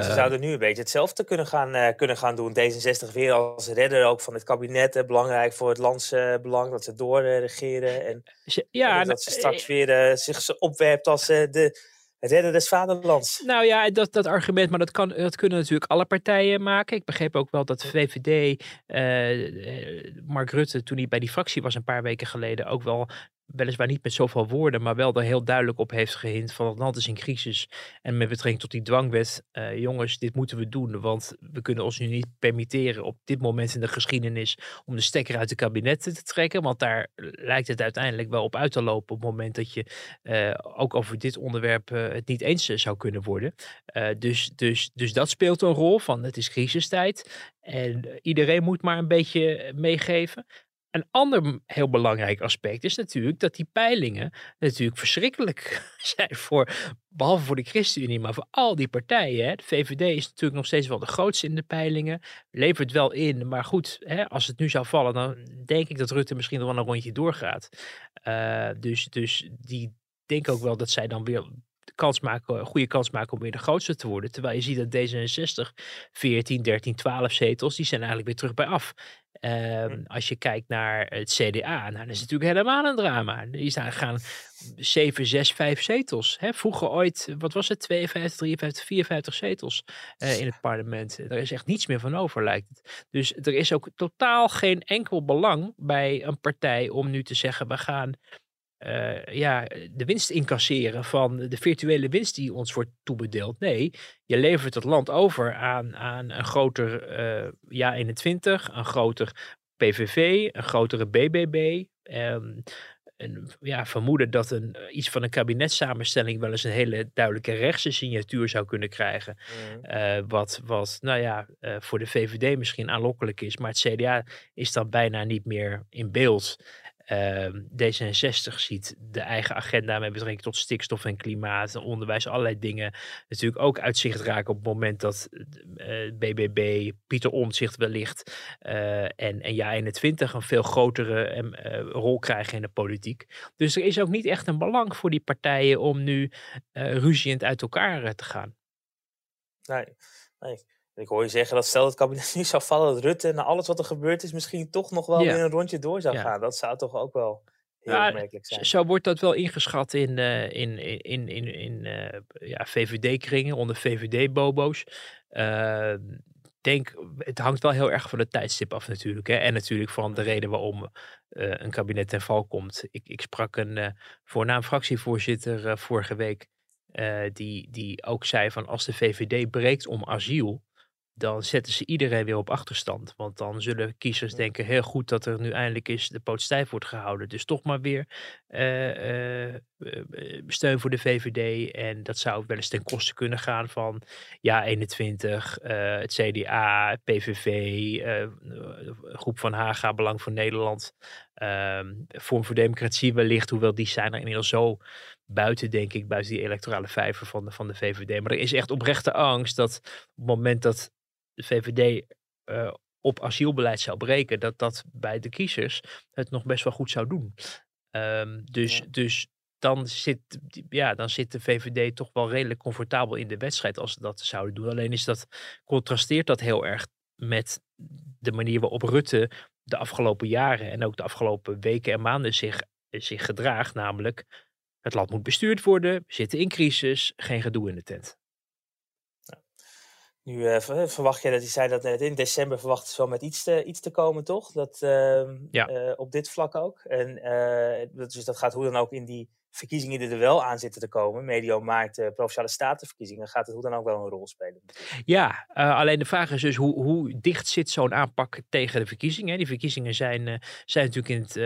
C: ze ehm, zouden nu een beetje hetzelfde kunnen gaan, uh, kunnen gaan doen. D66 weer als redder ook van het kabinet. Hè, belangrijk voor het landsbelang uh, dat ze doorregeren. en, ja, en dat ze straks weer zich opwerpt als de redder des vaderlands.
A: Nou ja, dat, dat argument, maar dat, kan, dat kunnen natuurlijk alle partijen maken. Ik begreep ook wel dat VVD, Mark Rutte, toen hij bij die fractie was een paar weken geleden, ook wel weliswaar niet met zoveel woorden, maar wel er heel duidelijk op heeft gehind van het land is in crisis. En met betrekking tot die dwangwet, uh, jongens, dit moeten we doen, want we kunnen ons nu niet permitteren op dit moment in de geschiedenis om de stekker uit de kabinetten te trekken, want daar lijkt het uiteindelijk wel op uit te lopen op het moment dat je uh, ook over dit onderwerp uh, het niet eens zou kunnen worden. dus, dus, dus dat speelt een rol van het is crisistijd en iedereen moet maar een beetje meegeven. Een ander heel belangrijk aspect is natuurlijk dat die peilingen natuurlijk verschrikkelijk zijn voor, behalve voor de ChristenUnie, maar voor al die partijen. Hè. De VVD is natuurlijk nog steeds wel de grootste in de peilingen, levert wel in, maar goed, hè, als het nu zou vallen, dan denk ik dat Rutte misschien nog wel een rondje doorgaat. Uh, dus, dus die denken ook wel dat zij dan weer kans maken, goede kans maken om weer de grootste te worden. Terwijl je ziet dat D66 14, 13, 12 zetels, die zijn eigenlijk weer terug bij af.
C: Hm.
A: Als je kijkt naar het CDA, nou, dat is natuurlijk helemaal een drama. Die staan, gaan 7, 6, 5 zetels. Hè? Vroeger ooit, wat was het, 52, 53, 54 zetels eh, in het parlement. Er is echt niets meer van over, lijkt het. Dus er is ook totaal geen enkel belang bij een partij om nu te zeggen, we gaan eh, ja, de winst incasseren van de virtuele winst die ons wordt toebedeeld. Nee, je levert het land over aan, aan een groter eh Ja 21, een groter PVV, een grotere BBB. ehm, een ja, vermoeden dat een, iets van een kabinetssamenstelling wel eens een hele duidelijke rechtse signatuur zou kunnen krijgen. Eh, wat, wat, nou ja, eh, voor de VVD misschien aanlokkelijk is, maar het CDA is dan bijna niet meer in beeld. Ehm, D66 ziet de eigen agenda met betrekking tot stikstof en klimaat, onderwijs, allerlei dingen natuurlijk ook uit zicht raken op het moment dat eh, BBB, Pieter Omtzigt wellicht eh, en, en Ja21 een veel grotere eh, rol krijgen in de politiek. Dus er is ook niet echt een belang voor die partijen om nu eh ruziend uit elkaar eh, te gaan.
C: Nee, nee. Ik hoor je zeggen dat stel dat het kabinet nu zou vallen, dat Rutte na alles wat er gebeurd is misschien toch nog wel
A: Ja.
C: weer een rondje door zou gaan. Dat zou toch ook wel heel
A: Ja,
C: opmerkelijk
A: Z-
C: zijn.
A: Zo wordt dat wel ingeschat in, eh, in, in, in, in, eh, ja, VVD-kringen, onder VVD-bobo's. Eh, denk, het hangt wel heel erg van het tijdstip af natuurlijk. Hè? En natuurlijk van de reden waarom een kabinet ten val komt. Ik, ik sprak een voornaam fractievoorzitter vorige week. die, die ook zei van als de VVD breekt om asiel, dan zetten ze iedereen weer op achterstand. Want dan zullen kiezers denken, heel goed dat er nu eindelijk eens de poot stijf wordt gehouden. Dus toch maar weer eh, eh, eh, steun voor de VVD. En dat zou wel eens ten koste kunnen gaan van ja 21, eh, het CDA, PVV, Groep van Haga, Belang voor Nederland, ehm Vorm voor Democratie wellicht. Hoewel die zijn er inmiddels zo buiten, denk ik, buiten die electorale vijver van de, van de VVD. Maar er is echt oprechte angst dat op het moment dat de VVD eh, op asielbeleid zou breken, dat dat bij de kiezers het nog best wel goed zou doen. Ehm, dus,
C: Ja.
A: dus dan zit, ja, dan zit de VVD toch wel redelijk comfortabel in de wedstrijd als ze dat zouden doen. Alleen is dat, contrasteert dat heel erg met de manier waarop Rutte de afgelopen jaren en ook de afgelopen weken en maanden zich, zich gedraagt. Namelijk, het land moet bestuurd worden, we zitten in crisis, geen gedoe in de tent.
C: Nu eh, ver- verwacht je, dat je zei dat net in december verwachten ze wel met iets te, iets te komen, toch? Dat, ehm,
A: Ja.
C: eh, op dit vlak ook. En dat- dus dat gaat hoe dan ook in die verkiezingen die er wel aan zitten te komen, medio maart, provinciale statenverkiezingen, gaat het hoe dan ook wel een rol spelen.
A: Ja, alleen de vraag is dus hoe, hoe dicht zit zo'n aanpak tegen de verkiezingen? Die verkiezingen zijn, zijn natuurlijk in het,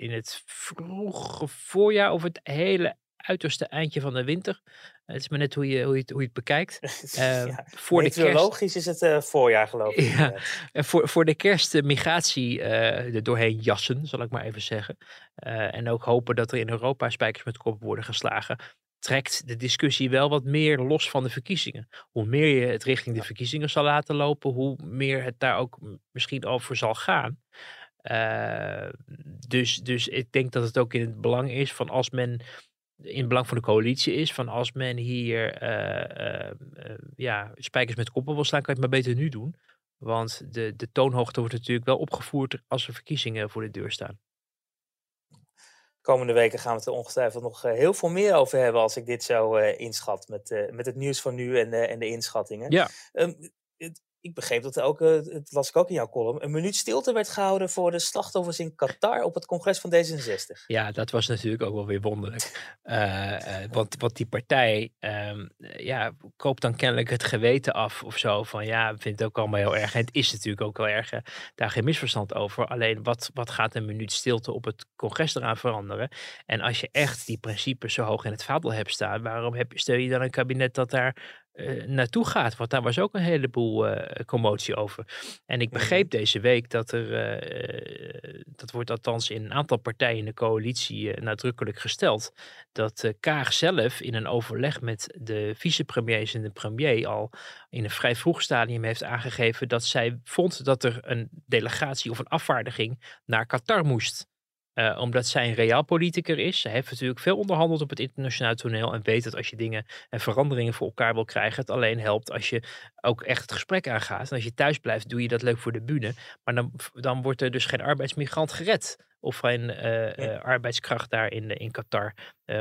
A: in het vroege voorjaar of het hele uiterste eindje van de winter. Het is maar net hoe je, hoe je, het, hoe je het bekijkt. Eh,
C: ja,
A: voor de kerst.
C: is het eh, voorjaar, geloof ik.
A: Ja. En voor, voor de kerst de migratie eh, er doorheen jassen, zal ik maar even zeggen. Eh, en ook hopen dat er in Europa spijkers met kop worden geslagen. Trekt de discussie wel wat meer los van de verkiezingen. Hoe meer je het richting de verkiezingen zal laten lopen, hoe meer het daar ook misschien over zal gaan. Eh, dus, dus ik denk dat het ook in het belang is van als men in het belang van de coalitie is, van als men hier eh, eh, eh, ja, spijkers met koppen wil slaan, kan je het maar beter nu doen. Want de, de toonhoogte wordt natuurlijk wel opgevoerd als er verkiezingen voor de deur staan.
C: Komende weken gaan we het er ongetwijfeld nog heel veel meer over hebben als ik dit zo eh, inschat met, met het nieuws van nu en, en de inschattingen.
A: Ja.
C: Ehm, het- ik begreep dat ook, eh, het las ik ook in jouw column, een minuut stilte werd gehouden voor de slachtoffers in Qatar op het congres van D66.
A: Ja, dat was natuurlijk ook wel weer wonderlijk. Eh, eh, want, want die partij eh, ja, koopt dan kennelijk het geweten af of zo. Van ja, we vinden het ook allemaal heel erg. En het is natuurlijk ook wel erg. daar geen misverstand over. Alleen wat, wat gaat een minuut stilte op het congres eraan veranderen? En als je echt die principes zo hoog in het vaandel hebt staan, waarom heb, stel je dan een kabinet dat daar eh, naartoe gaat? Want daar was ook een heleboel eh, commotie over. En ik
C: Mhm.
A: begreep deze week dat er, eh, dat wordt althans in een aantal partijen in de coalitie nadrukkelijk gesteld, dat Kaag zelf in een overleg met de vicepremiers en de premier al in een vrij vroeg stadium heeft aangegeven dat zij vond dat er een delegatie of een afvaardiging naar Qatar moest. Eh, omdat zij een realpolitiker is. Zij heeft natuurlijk veel onderhandeld op het internationaal toneel. En weet dat als je dingen en veranderingen voor elkaar wil krijgen, het alleen helpt als je ook echt het gesprek aangaat. En als je thuis blijft, doe je dat leuk voor de bühne. Maar dan, dan wordt er dus geen arbeidsmigrant gered. Of een uh, arbeidskracht daar in, in Qatar.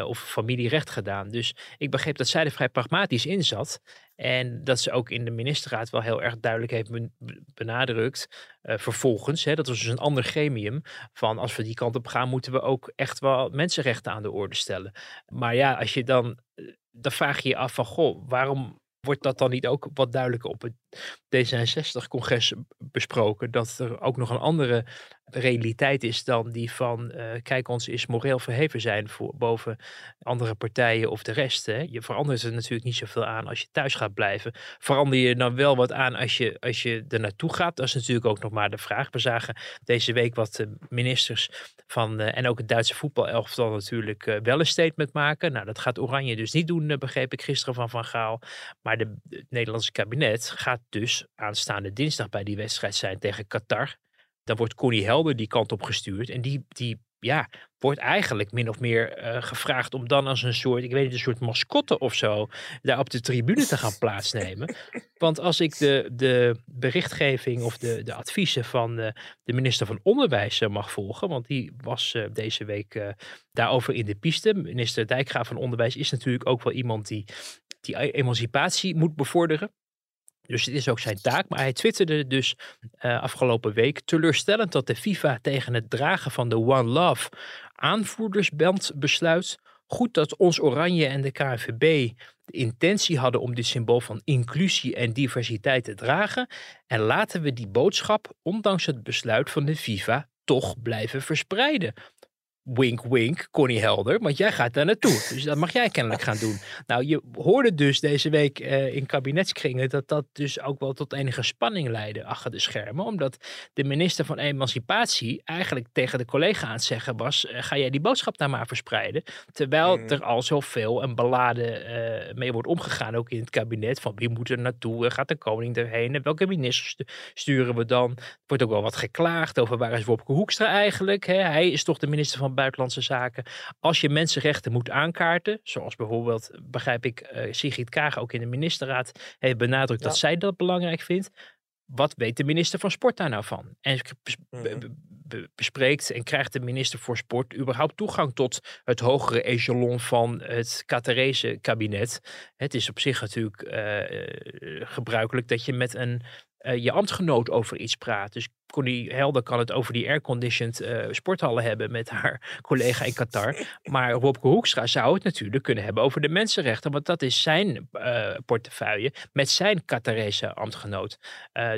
A: Of familierecht gedaan. Dus ik begreep dat zij er vrij pragmatisch in zat. En dat ze ook in de ministerraad wel heel erg duidelijk heeft benadrukt. vervolgens, hè, dat was dus een ander gremium. Van als we die kant op gaan, moeten we ook echt wel mensenrechten aan de orde stellen. Maar ja, als je dan. Dan vraag je je af van, goh, waarom wordt dat dan niet ook wat duidelijker op het D66-congres besproken? Dat er ook nog een andere realiteit is dan die van, uh, kijk, ons is moreel verheven zijn voor, boven andere partijen of de rest. Hè? Je verandert er natuurlijk niet zoveel aan als je thuis gaat blijven. Verander je dan wel wat aan als je, als je er naartoe gaat? Dat is natuurlijk ook nog maar de vraag. We zagen deze week wat de ministers van, uh, en ook het Duitse voetbalelftal natuurlijk wel een statement maken. Nou, dat gaat Oranje dus niet doen, begreep ik gisteren van Van Gaal. Maar de, het Nederlandse kabinet gaat dus aanstaande dinsdag bij die wedstrijd zijn tegen Qatar dan wordt Connie Helder die kant op gestuurd. En die, die ja, wordt eigenlijk min of meer uh, gevraagd om dan als een soort, ik weet niet, een soort mascotte of zo, daar op de tribune te gaan plaatsnemen. Want als ik de, de berichtgeving of de, de adviezen van de, de minister van Onderwijs uh, mag volgen, want die was deze week daarover in de piste. Minister Dijkgraaf van Onderwijs is natuurlijk ook wel iemand die die emancipatie moet bevorderen. Dus het is ook zijn taak. Maar hij twitterde dus uh, afgelopen week teleurstellend dat de FIFA tegen het dragen van de One Love aanvoerdersband besluit. Goed dat ons Oranje en de KNVB de intentie hadden om dit symbool van inclusie en diversiteit te dragen. En laten we die boodschap, ondanks het besluit van de FIFA, toch blijven verspreiden wink wink, Connie Helder, want jij gaat daar naartoe. Dus dat mag jij kennelijk gaan doen. Nou, je hoorde dus deze week uh, in kabinetskringen dat dat dus ook wel tot enige spanning leidde achter de schermen. Omdat de minister van Emancipatie eigenlijk tegen de collega aan het zeggen was, uh, ga jij die boodschap daar maar verspreiden. Terwijl mm. er al zoveel en beladen uh, mee wordt omgegaan, ook in het kabinet, van wie moet er naartoe, gaat de koning erheen en welke ministers sturen we dan. Er wordt ook wel wat geklaagd over waar is Wopke Hoekstra eigenlijk. Hè? Hij is toch de minister van Buitenlandse Zaken. Als je mensenrechten moet aankaarten, zoals bijvoorbeeld, begrijp ik, uh, Sigrid Kaag ook in de ministerraad heeft benadrukt dat zij dat belangrijk vindt. Wat weet de minister van Sport daar nou van? En mhm. bespreekt en krijgt de minister voor Sport überhaupt toegang tot het hogere echelon van het Qatarese kabinet? Het is op zich natuurlijk uh, gebruikelijk dat je met een uh, je ambtgenoot over iets praat. Dus Connie Helder kan het over die airconditioned uh, sporthallen hebben met haar collega in Qatar. Maar Wopke Hoekstra zou het natuurlijk kunnen hebben over de mensenrechten. Want dat is zijn uh, portefeuille met zijn Qatarese ambtgenoot.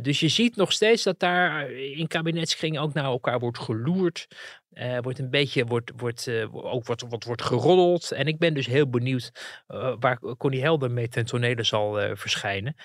A: Dus je ziet nog steeds dat daar in kabinetskring ook naar elkaar wordt geloerd. Uh, wordt een beetje wordt, wordt, uh, ook wordt, wordt, wordt geroddeld. En ik ben dus heel benieuwd uh, waar Connie Helder mee ten tonele zal verschijnen.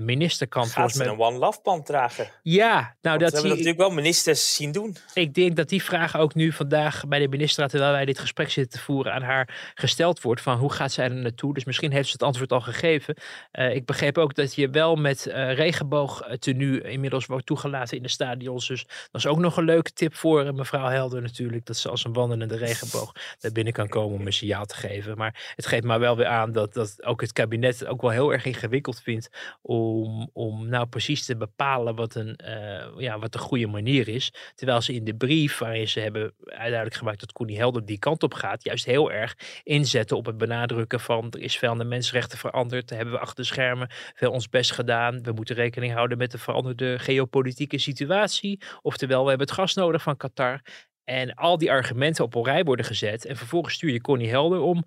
A: minister kan
C: Gaat volgens mij. een One Love band dragen?
A: Ja, nou dat
C: we natuurlijk wel ministers zien doen.
A: Ik denk dat die vraag ook nu vandaag bij de minister, terwijl wij dit gesprek zitten te voeren, aan haar gesteld wordt. Van hoe gaat zij er naartoe? Dus misschien heeft ze het antwoord al gegeven. Ik begreep ook dat je wel met uh, regenboogtenue inmiddels wordt toegelaten in de stadions. Dus dat is ook nog een leuke tip voor mevrouw Helder natuurlijk. Dat ze als een wandelende regenboog naar binnen kan komen om een signaal te geven. Maar het geeft maar wel weer aan dat, dat ook het kabinet het ook wel heel erg ingewikkeld vindt om, om nou precies te bepalen wat een, uh, ja, wat de goede manier is. Terwijl ze in de brief waarin ze hebben uiteindelijk gemaakt dat Koenie Helder die kant op gaat, juist heel erg inzetten op het benadrukken van er is veel aan de mensenrechten veranderd. Hebben we achter de schermen veel ons best gedaan. We moeten rekening houden met de veranderde geopolitieke situatie. Oftewel, we hebben het gas nodig van Qatar. En al die argumenten op een rij worden gezet. En vervolgens stuur je Connie Helder om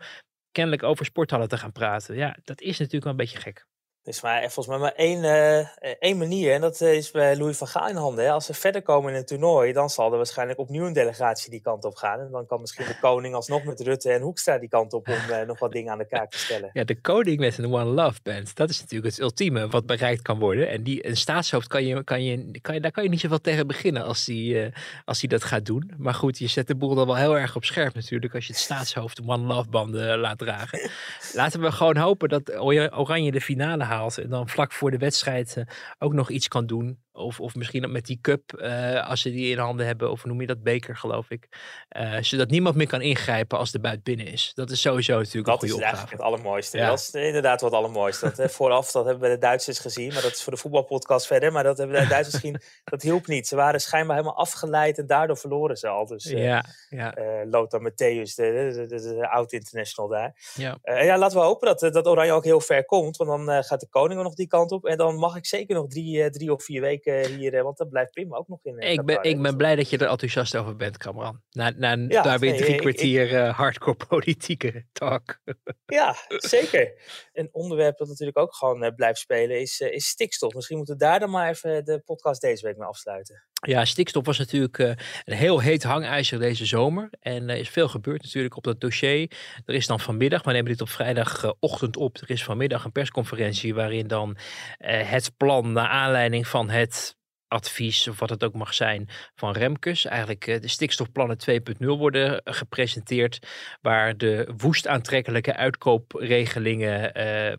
A: kennelijk over sporthallen te gaan praten. Ja, dat is natuurlijk wel een beetje gek.
C: Is maar, volgens mij maar één, uh, één manier. En dat is bij Louis van Gaal in handen. Hè. Als ze verder komen in het toernooi, dan zal er waarschijnlijk opnieuw een delegatie die kant op gaan. En dan kan misschien de koning alsnog met Rutte en Hoekstra die kant op om nog wat dingen aan de kaak te stellen.
A: Ja, de koning met een One Love Band. Dat is natuurlijk het ultieme wat bereikt kan worden. En die, een staatshoofd, kan je, kan je, kan je, daar kan je niet zoveel tegen beginnen als die, als die dat gaat doen. Maar goed, je zet de boel dan wel heel erg op scherp natuurlijk als je het staatshoofd One Love banden laat dragen. Laten we gewoon hopen dat Oranje de finale haalt en dan vlak voor de wedstrijd uh, ook nog iets kan doen. Of, of misschien met die cup, eh, als ze die in handen hebben, of noem je dat beker, geloof ik. Uh, zodat niemand meer kan ingrijpen als de buit binnen is. Dat is sowieso natuurlijk
C: dat
A: een goede
C: opgave. Dat is eigenlijk het allermooiste. Ja. Dat is inderdaad wat allermooiste. Dat, hè, vooraf, dat hebben we de Duitsers gezien, maar dat is voor de voetbalpodcast verder. Maar dat hebben de Duitsers gezien, dat hielp niet. Ze waren schijnbaar helemaal afgeleid en daardoor verloren ze al. Dus uh, ja, ja. Lothar Matthäus, de, de, de, de oud-international daar. Ja. ja, laten we hopen dat, dat Oranje ook heel ver komt, want dan gaat de koning nog die kant op. En dan mag ik zeker nog drie, drie of vier weken hier, want dan blijft Pim ook nog in.
A: ik ben, ik ben blij dat je er enthousiast over bent, Cameron. Na, na, ja, daar weer drie kwartier ik, hardcore politieke talk.
C: Ja, zeker. Een onderwerp dat natuurlijk ook gewoon blijft spelen is, is stikstof. Misschien moeten we daar dan maar even de podcast deze week mee afsluiten.
A: Ja, stikstof was natuurlijk uh, een heel heet hangijzer deze zomer. En er is veel gebeurd natuurlijk op dat dossier. Er is dan vanmiddag, we nemen dit op vrijdagochtend op. Er is vanmiddag een persconferentie waarin dan het plan naar aanleiding van het advies, of wat het ook mag zijn, van Remkes. Eigenlijk de stikstofplannen 2.0 worden gepresenteerd, waar de woest aantrekkelijke uitkoopregelingen uh,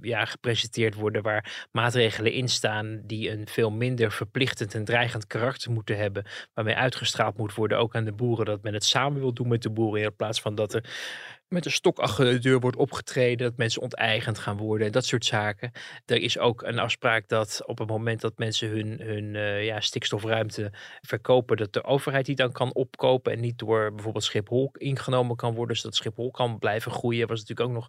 A: ja, gepresenteerd worden, waar maatregelen in staan die een veel minder verplichtend en dreigend karakter moeten hebben, waarmee uitgestraald moet worden ook aan de boeren dat men het samen wil doen met de boeren, in plaats van dat er met een stok achter de deur wordt opgetreden, dat mensen onteigend gaan worden en dat soort zaken. Er is ook een afspraak dat op het moment dat mensen hun, hun uh, ja, stikstofruimte verkopen, dat de overheid die dan kan opkopen en niet door bijvoorbeeld Schiphol ingenomen kan worden, zodat Schiphol kan blijven groeien. Er was natuurlijk ook nog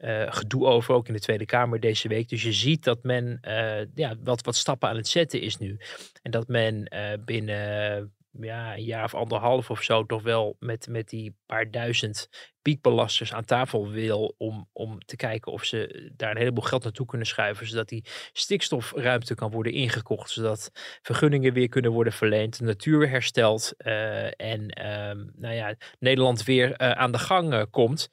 A: uh, gedoe over, ook in de Tweede Kamer deze week. Dus je ziet dat men uh, ja, wat, wat stappen aan het zetten is nu. En dat men binnen ja, een jaar of anderhalf of zo toch wel met, met die paar duizend piekbelasters aan tafel wil om, om te kijken of ze daar een heleboel geld naartoe kunnen schuiven, zodat die stikstofruimte kan worden ingekocht, zodat vergunningen weer kunnen worden verleend, de natuur herstelt uh, en uh, nou ja, Nederland weer uh, aan de gang uh, komt.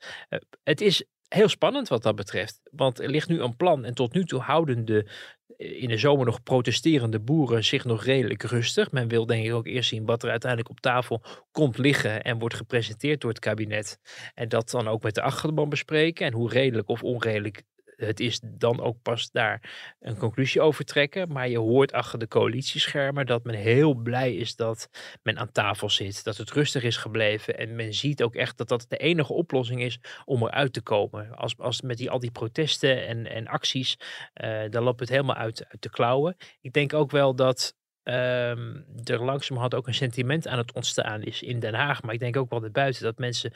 A: het is heel spannend wat dat betreft. Want er ligt nu een plan en tot nu toe houden de in de zomer nog protesterende boeren zich nog redelijk rustig. Men wil denk ik ook eerst zien wat er uiteindelijk op tafel komt liggen en wordt gepresenteerd door het kabinet. En dat dan ook met de achterban bespreken en hoe redelijk of onredelijk het is dan ook pas daar een conclusie over trekken. Maar je hoort achter de coalitieschermen dat men heel blij is dat men aan tafel zit. Dat het rustig is gebleven. En men ziet ook echt dat dat de enige oplossing is om eruit te komen. Als, als met die, al die protesten en, en acties, uh, dan loopt het helemaal uit, uit de klauwen. Ik denk ook wel dat um, er langzamerhand ook een sentiment aan het ontstaan is in Den Haag. Maar ik denk ook wel buiten dat mensen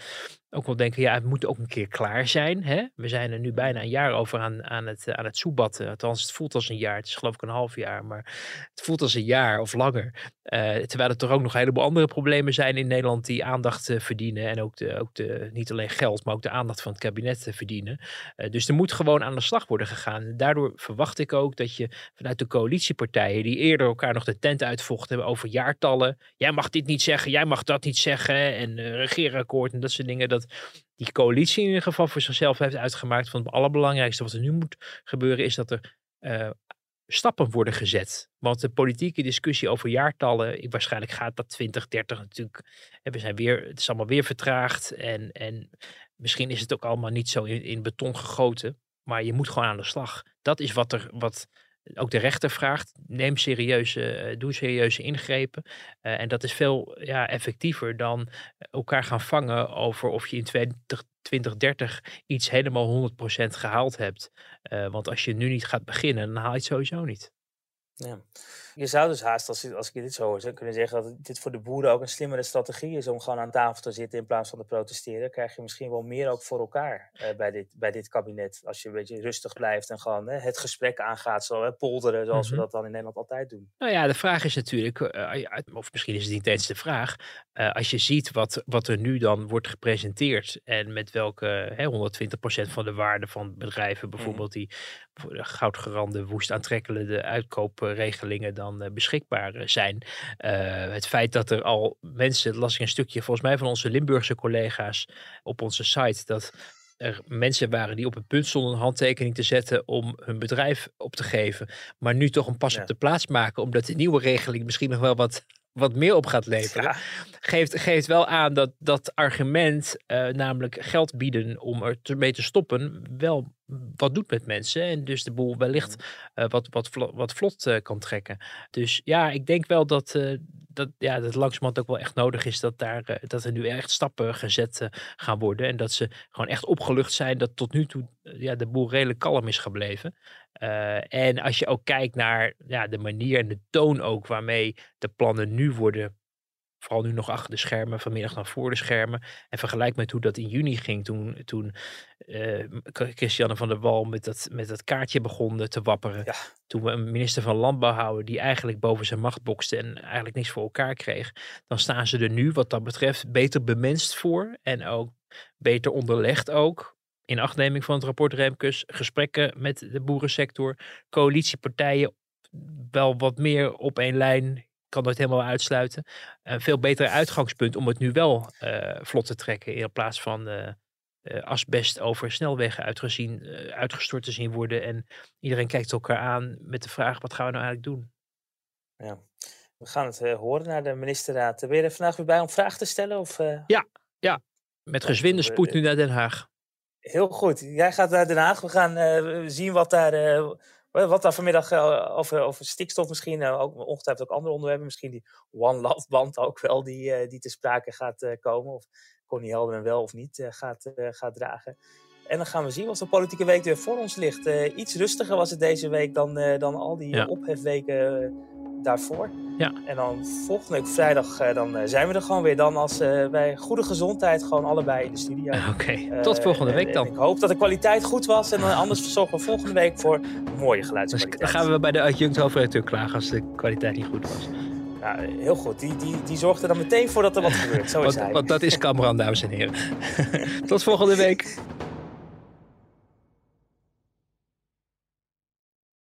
A: ook wel denken, ja, het moet ook een keer klaar zijn. Hè? We zijn er nu bijna een jaar over aan, aan het, aan het soebatten. Althans, het voelt als een jaar. Het is geloof ik een half jaar, maar het voelt als een jaar of langer. Uh, terwijl er toch ook nog een heleboel andere problemen zijn in Nederland die aandacht uh, verdienen. En ook, de, ook de, niet alleen geld, maar ook de aandacht van het kabinet te verdienen. Uh, dus er moet gewoon aan de slag worden gegaan. daardoor verwacht ik ook dat je vanuit de coalitiepartijen, die eerder elkaar nog de tent uitvochten over jaartallen. Jij mag dit niet zeggen, jij mag dat niet zeggen. En regeerakkoord en dat soort dingen. Dat die coalitie in ieder geval voor zichzelf heeft uitgemaakt. Van het allerbelangrijkste wat er nu moet gebeuren is dat er uh, stappen worden gezet. Want de politieke discussie over jaartallen, ik, waarschijnlijk gaat dat 2030 natuurlijk. We zijn weer, het is allemaal weer vertraagd. En, en misschien is het ook allemaal niet zo in, in beton gegoten. Maar je moet gewoon aan de slag. Dat is wat er, wat ook de rechter vraagt, neem serieuze, eh, doe serieuze ingrepen. Uh, en dat is veel ja, effectiever dan elkaar gaan vangen over of je in 20, 2030 iets helemaal 100% gehaald hebt. Want als je nu niet gaat beginnen, dan haal je het sowieso niet.
C: Ja. Je zou dus haast, als, als ik dit zo hoor, kunnen zeggen dat dit voor de boeren ook een slimmere strategie is om gewoon aan tafel te zitten in plaats van te protesteren. Krijg je misschien wel meer ook voor elkaar uh, bij, dit, bij dit kabinet. Als je een beetje rustig blijft en gewoon het gesprek aangaat, zo uh, polderen, zoals mm -hmm. we dat dan in Nederland altijd doen.
A: Nou ja, de vraag is natuurlijk, of misschien is het niet eens de vraag, als je ziet wat, wat er nu dan wordt gepresenteerd en met welke 120% van de waarde van bedrijven bijvoorbeeld mm -hmm. die goudgerande, woest aantrekkelijke uitkoopregelingen dan dan beschikbaar zijn. Uh, het feit dat er al mensen, las ik een stukje volgens mij van onze Limburgse collega's op onze site, dat er mensen waren die op het punt stonden een handtekening te zetten om hun bedrijf op te geven, maar nu toch een pas ja. op de plaats maken, omdat de nieuwe regeling misschien nog wel wat wat meer op gaat leveren. Geeft, geeft wel aan dat dat argument, uh, namelijk geld bieden om er te, mee te stoppen, wel wat doet met mensen. En dus de boel wellicht uh, wat, wat, vlot, wat vlot uh, kan trekken. Dus ja, ik denk wel dat, dat, ja, dat langzamerhand ook wel echt nodig is dat, daar, dat er nu echt stappen gezet gaan worden. En dat ze gewoon echt opgelucht zijn dat tot nu toe ja, de boel redelijk kalm is gebleven. En als je ook kijkt naar ja, de manier en de toon ook waarmee de plannen nu worden vooral nu nog achter de schermen, vanmiddag dan voor de schermen. En vergelijk met hoe dat in juni ging, toen, toen uh, Christiane van der Wal met dat, met dat kaartje begon te wapperen. Ja. Toen we een minister van Landbouw houden die eigenlijk boven zijn macht bokste en eigenlijk niks voor elkaar kreeg. Dan staan ze er nu wat dat betreft beter bemenst voor en ook beter onderlegd ook. In achtneming van het rapport Remkes, gesprekken met de boerensector, coalitiepartijen wel wat meer op één lijn kan nooit helemaal uitsluiten. Een veel beter uitgangspunt om het nu wel uh, vlot te trekken. In plaats van uh, uh, asbest over snelwegen uitgezien, uitgestort te zien worden. En iedereen kijkt elkaar aan met de vraag: wat gaan we nou eigenlijk doen?
C: Ja. We gaan het horen naar de ministerraad. Ben je er vandaag weer bij om vragen te stellen? Of,
A: Ja, ja, met gezwinde spoed nu naar Den Haag.
C: Heel goed. Jij gaat naar Den Haag. We gaan zien wat daar wat daar vanmiddag uh, over, over stikstof misschien, ook ongetwijfeld ook andere onderwerpen, misschien die One Love band ook wel, die, die te sprake gaat komen. Of Connie Helden wel of niet gaat, gaat dragen. En dan gaan we zien wat de politieke week weer voor ons ligt. iets rustiger was het deze week dan, dan al die ja. ophefweken daarvoor. Ja. En dan volgende week vrijdag dan, zijn we er gewoon weer. Dan als bij goede gezondheid gewoon allebei in de studio.
A: Oké, okay. tot volgende week dan.
C: ik hoop dat de kwaliteit goed was. En anders zorgen we volgende week voor mooie geluidskwaliteit.
A: Dus dan gaan we bij de adjunct hoofdredacteur klagen als de kwaliteit niet goed was.
C: Ja, heel goed. Die, die, die zorgt er dan meteen voor dat er wat gebeurt. Zo is
A: want,
C: hij.
A: Want dat is Cameron, dames en heren. tot volgende week.